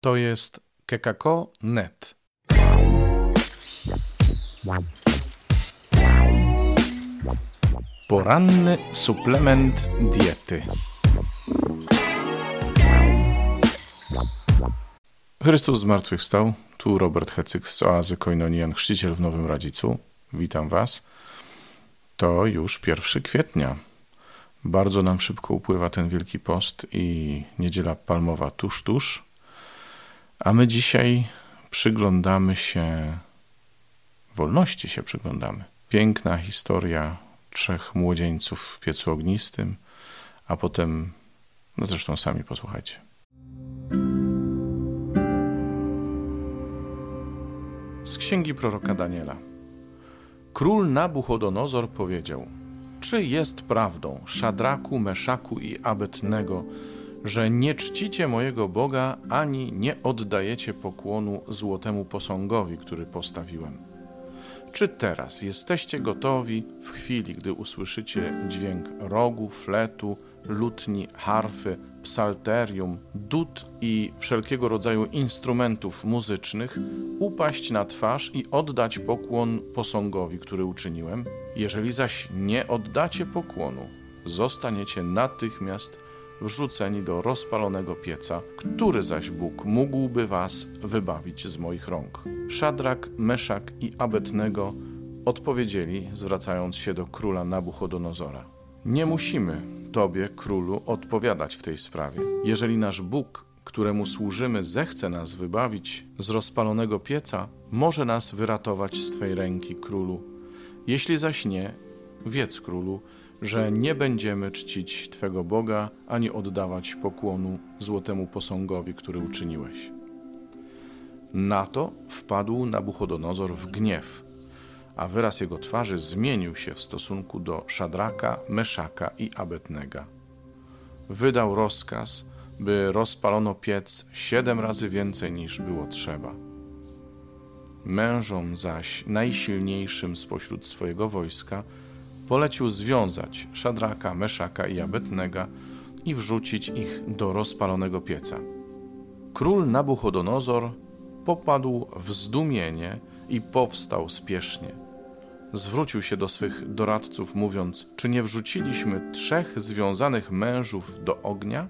To jest kekako.net. Poranny suplement diety. Chrystus zmartwychwstał. Tu Robert Hecyk z Oazy Koinonian, chrzciciel w Nowym Radzicu. Witam Was. To już 1 kwietnia. Bardzo nam szybko upływa ten Wielki Post i Niedziela Palmowa tuż, tuż. A my dzisiaj przyglądamy się, wolności się przyglądamy. Piękna historia trzech młodzieńców w piecu ognistym, a potem, no zresztą sami posłuchajcie. Z księgi proroka Daniela. Król Nabuchodonozor powiedział: Czy jest prawdą, Szadraku, Meszaku i Abetnego, że nie czcicie mojego Boga ani nie oddajecie pokłonu złotemu posągowi, który postawiłem. Czy teraz jesteście gotowi w chwili, gdy usłyszycie dźwięk rogu, fletu, lutni, harfy, psalterium, dud i wszelkiego rodzaju instrumentów muzycznych, upaść na twarz i oddać pokłon posągowi, który uczyniłem? Jeżeli zaś nie oddacie pokłonu, zostaniecie natychmiast wrzuceni do rozpalonego pieca, który zaś Bóg mógłby was wybawić z moich rąk. Szadrak, Meszak i Abednego odpowiedzieli, zwracając się do króla Nabuchodonozora. Nie musimy Tobie, królu, odpowiadać w tej sprawie. Jeżeli nasz Bóg, któremu służymy, zechce nas wybawić z rozpalonego pieca, może nas wyratować z Twej ręki, królu. Jeśli zaś nie, wiedz, królu, że nie będziemy czcić Twego Boga ani oddawać pokłonu złotemu posągowi, który uczyniłeś. Na to wpadł Nabuchodonozor w gniew, a wyraz jego twarzy zmienił się w stosunku do Szadraka, Meszaka i Abetnega. Wydał rozkaz, by rozpalono piec siedem razy więcej niż było trzeba. Mężom zaś najsilniejszym spośród swojego wojska polecił związać Szadraka, Meszaka i Abetnega i wrzucić ich do rozpalonego pieca. Król Nabuchodonozor popadł w zdumienie i powstał spiesznie. Zwrócił się do swych doradców, mówiąc: Czy nie wrzuciliśmy trzech związanych mężów do ognia?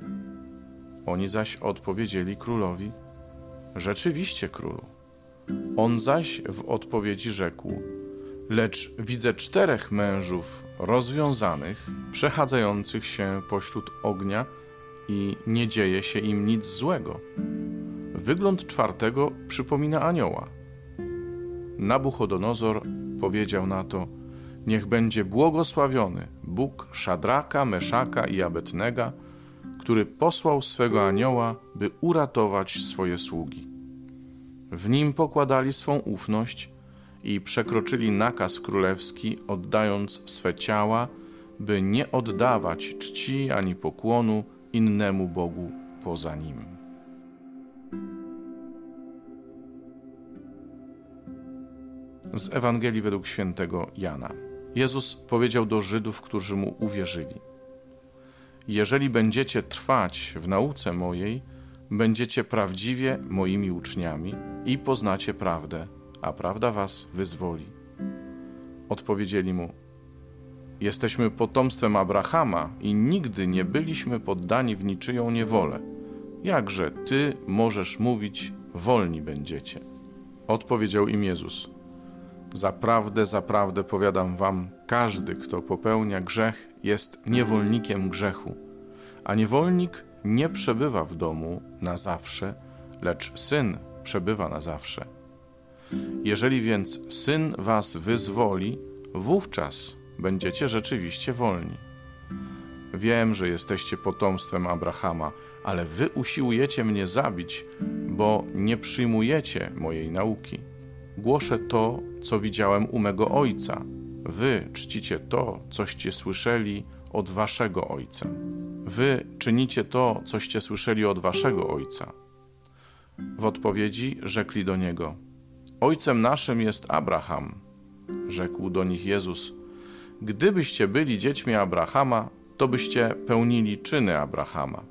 Oni zaś odpowiedzieli królowi: Rzeczywiście, królu. On zaś w odpowiedzi rzekł: lecz widzę czterech mężów rozwiązanych, przechadzających się pośród ognia i nie dzieje się im nic złego. Wygląd czwartego przypomina anioła. Nabuchodonozor powiedział na to: Niech będzie błogosławiony Bóg Szadraka, Meszaka i Abetnega, który posłał swego anioła, by uratować swoje sługi. W nim pokładali swą ufność i przekroczyli nakaz królewski, oddając swe ciała, by nie oddawać czci ani pokłonu innemu Bogu poza nim. Z Ewangelii według świętego Jana. Jezus powiedział do Żydów, którzy mu uwierzyli: Jeżeli będziecie trwać w nauce mojej, będziecie prawdziwie moimi uczniami i poznacie prawdę a prawda was wyzwoli. Odpowiedzieli mu: Jesteśmy potomstwem Abrahama i nigdy nie byliśmy poddani w niczyją niewolę. Jakże ty możesz mówić, wolni będziecie? Odpowiedział im Jezus: Zaprawdę, zaprawdę powiadam wam, każdy, kto popełnia grzech, jest niewolnikiem grzechu, a niewolnik nie przebywa w domu na zawsze, lecz syn przebywa na zawsze. Jeżeli więc syn was wyzwoli, wówczas będziecie rzeczywiście wolni. Wiem, że jesteście potomstwem Abrahama, ale wy usiłujecie mnie zabić, bo nie przyjmujecie mojej nauki. Głoszę to, co widziałem u mego ojca. Wy czcicie to, coście słyszeli od waszego ojca. Wy czynicie to, coście słyszeli od waszego ojca. W odpowiedzi rzekli do niego: Ojcem naszym jest Abraham, rzekł do nich Jezus. Gdybyście byli dziećmi Abrahama, to byście pełnili czyny Abrahama.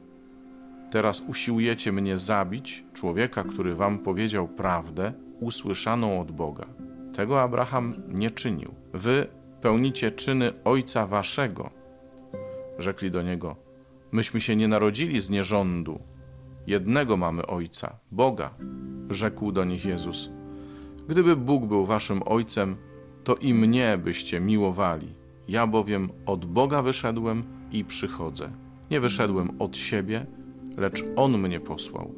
Teraz usiłujecie mnie zabić, człowieka, który wam powiedział prawdę, usłyszaną od Boga. Tego Abraham nie czynił. Wy pełnicie czyny ojca waszego. Rzekli do niego: Myśmy się nie narodzili z nierządu. Jednego mamy ojca, Boga. Rzekł do nich Jezus: Gdyby Bóg był waszym ojcem, to i mnie byście miłowali. Ja bowiem od Boga wyszedłem i przychodzę. Nie wyszedłem od siebie, lecz On mnie posłał.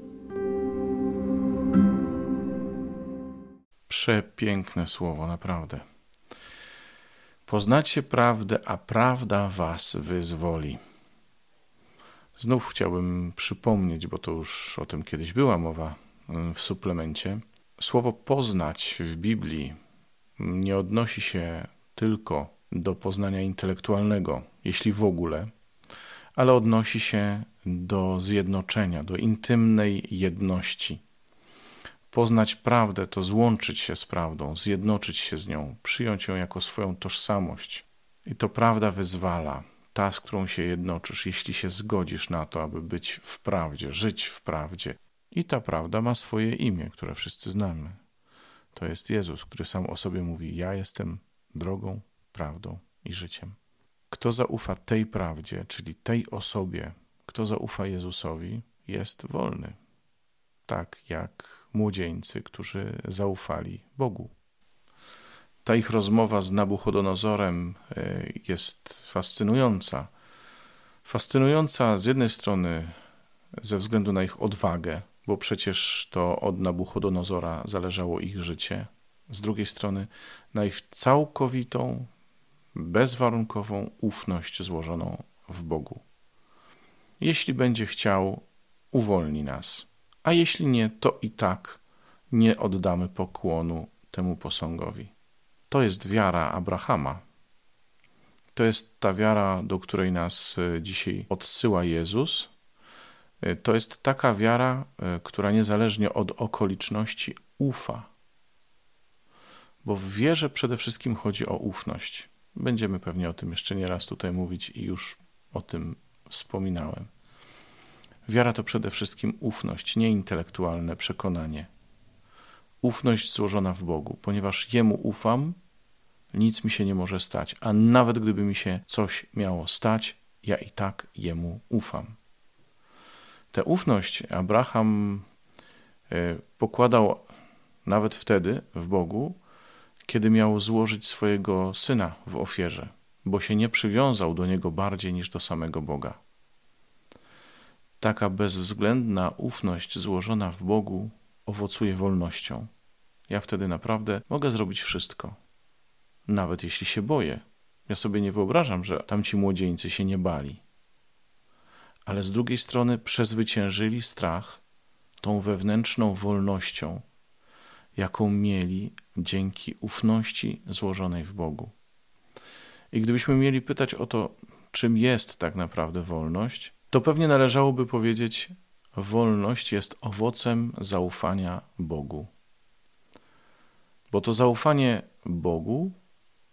Przepiękne słowo, naprawdę. Poznacie prawdę, a prawda was wyzwoli. Znów chciałbym przypomnieć, bo to już o tym kiedyś była mowa mm, w suplemencie. Słowo poznać w Biblii nie odnosi się tylko do poznania intelektualnego, jeśli w ogóle, ale odnosi się do zjednoczenia, do intymnej jedności. Poznać prawdę to złączyć się z prawdą, zjednoczyć się z nią, przyjąć ją jako swoją tożsamość. I to prawda wyzwala, ta, z którą się jednoczysz, jeśli się zgodzisz na to, aby być w prawdzie, żyć w prawdzie. I ta prawda ma swoje imię, które wszyscy znamy. To jest Jezus, który sam o sobie mówi: Ja jestem drogą, prawdą i życiem. Kto zaufa tej prawdzie, czyli tej osobie, kto zaufa Jezusowi, jest wolny. Tak jak młodzieńcy, którzy zaufali Bogu. Ta ich rozmowa z Nabuchodonozorem e, jest fascynująca. Fascynująca z jednej strony ze względu na ich odwagę, bo przecież to od Nabuchodonozora zależało ich życie. Z drugiej strony na ich całkowitą, bezwarunkową ufność złożoną w Bogu. Jeśli będzie chciał, uwolni nas, a jeśli nie, to i tak nie oddamy pokłonu temu posągowi. To jest wiara Abrahama. To jest ta wiara, do której nas e, dzisiaj odsyła Jezus. E, to jest taka wiara, e, która niezależnie od okoliczności ufa. Bo w wierze przede wszystkim chodzi o ufność. Będziemy pewnie o tym jeszcze nie raz tutaj mówić i już o tym wspominałem. Wiara to przede wszystkim ufność, nie intelektualne przekonanie. Ufność złożona w Bogu, ponieważ Jemu ufam, nic mi się nie może stać, a nawet gdyby mi się coś miało stać, ja i tak Jemu ufam. Tę ufność Abraham e, pokładał nawet wtedy w Bogu, kiedy miał złożyć swojego syna w ofierze, bo się nie przywiązał do niego bardziej niż do samego Boga. Taka bezwzględna ufność złożona w Bogu owocuje wolnością. Ja wtedy naprawdę mogę zrobić wszystko, nawet jeśli się boję. Ja sobie nie wyobrażam, że tamci młodzieńcy się nie bali. Ale z drugiej strony przezwyciężyli strach tą wewnętrzną wolnością, jaką mieli dzięki ufności złożonej w Bogu. I gdybyśmy mieli pytać o to, czym jest tak naprawdę wolność, to pewnie należałoby powiedzieć: Wolność jest owocem zaufania Bogu. Bo to zaufanie Bogu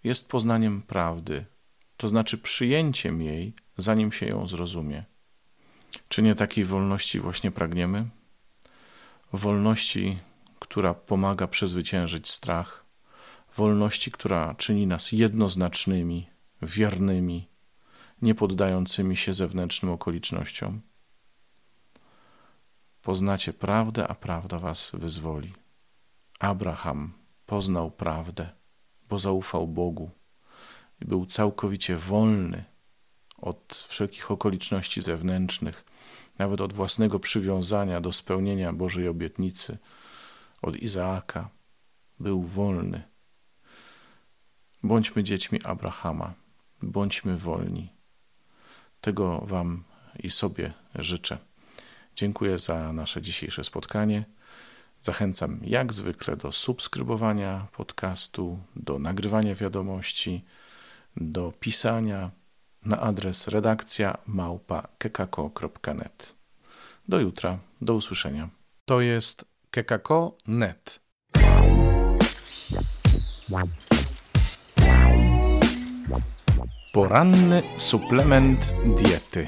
jest poznaniem prawdy, to znaczy przyjęciem jej, zanim się ją zrozumie. Czy nie takiej wolności właśnie pragniemy? Wolności, która pomaga przezwyciężyć strach, wolności, która czyni nas jednoznacznymi, wiernymi, nie poddającymi się zewnętrznym okolicznościom. Poznacie prawdę, a prawda was wyzwoli. Abraham poznał prawdę, bo zaufał Bogu i był całkowicie wolny od wszelkich okoliczności zewnętrznych, nawet od własnego przywiązania do spełnienia Bożej obietnicy, od Izaaka. Był wolny. Bądźmy dziećmi Abrahama, bądźmy wolni. Tego Wam i sobie życzę. Dziękuję za nasze dzisiejsze spotkanie. Zachęcam jak zwykle do subskrybowania podcastu, do nagrywania wiadomości, do pisania na adres redakcja małpa kekako.net. Do jutra, do usłyszenia. To jest kekako.net. Poranny suplement diety.